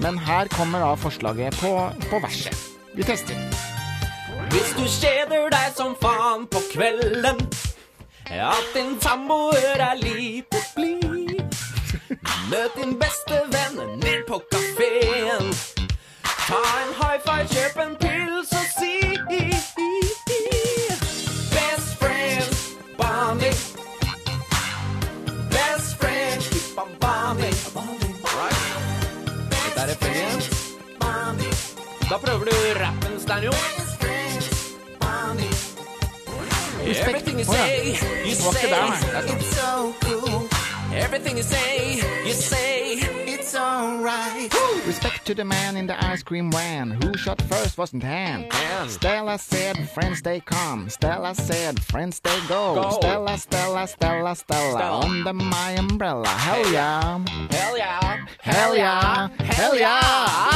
Men her kommer da forslaget på, på verset. Vi tester. Hvis du kjeder deg som faen på kvelden, at din samboer er lite blid. Møt din beste venn ned på kafeen. Ta en high five, kjøp en pils og si Best friends, bonding. Da prøver du rappen, Steinjo. Everything you Å, ja. say, you Det var ikke der, nei. say, Der står det. Er it's so cool. Everything you say, you say, it's alright. Respect to the man in the ice cream van. Who shot first wasn't Han. Han. Stella said, friends they come. Stella said, friends they go. Go. Stella, Stella, Stella, Stella. Stella. Under my umbrella. Hell yeah. Hell yeah. Hell yeah. Hell yeah.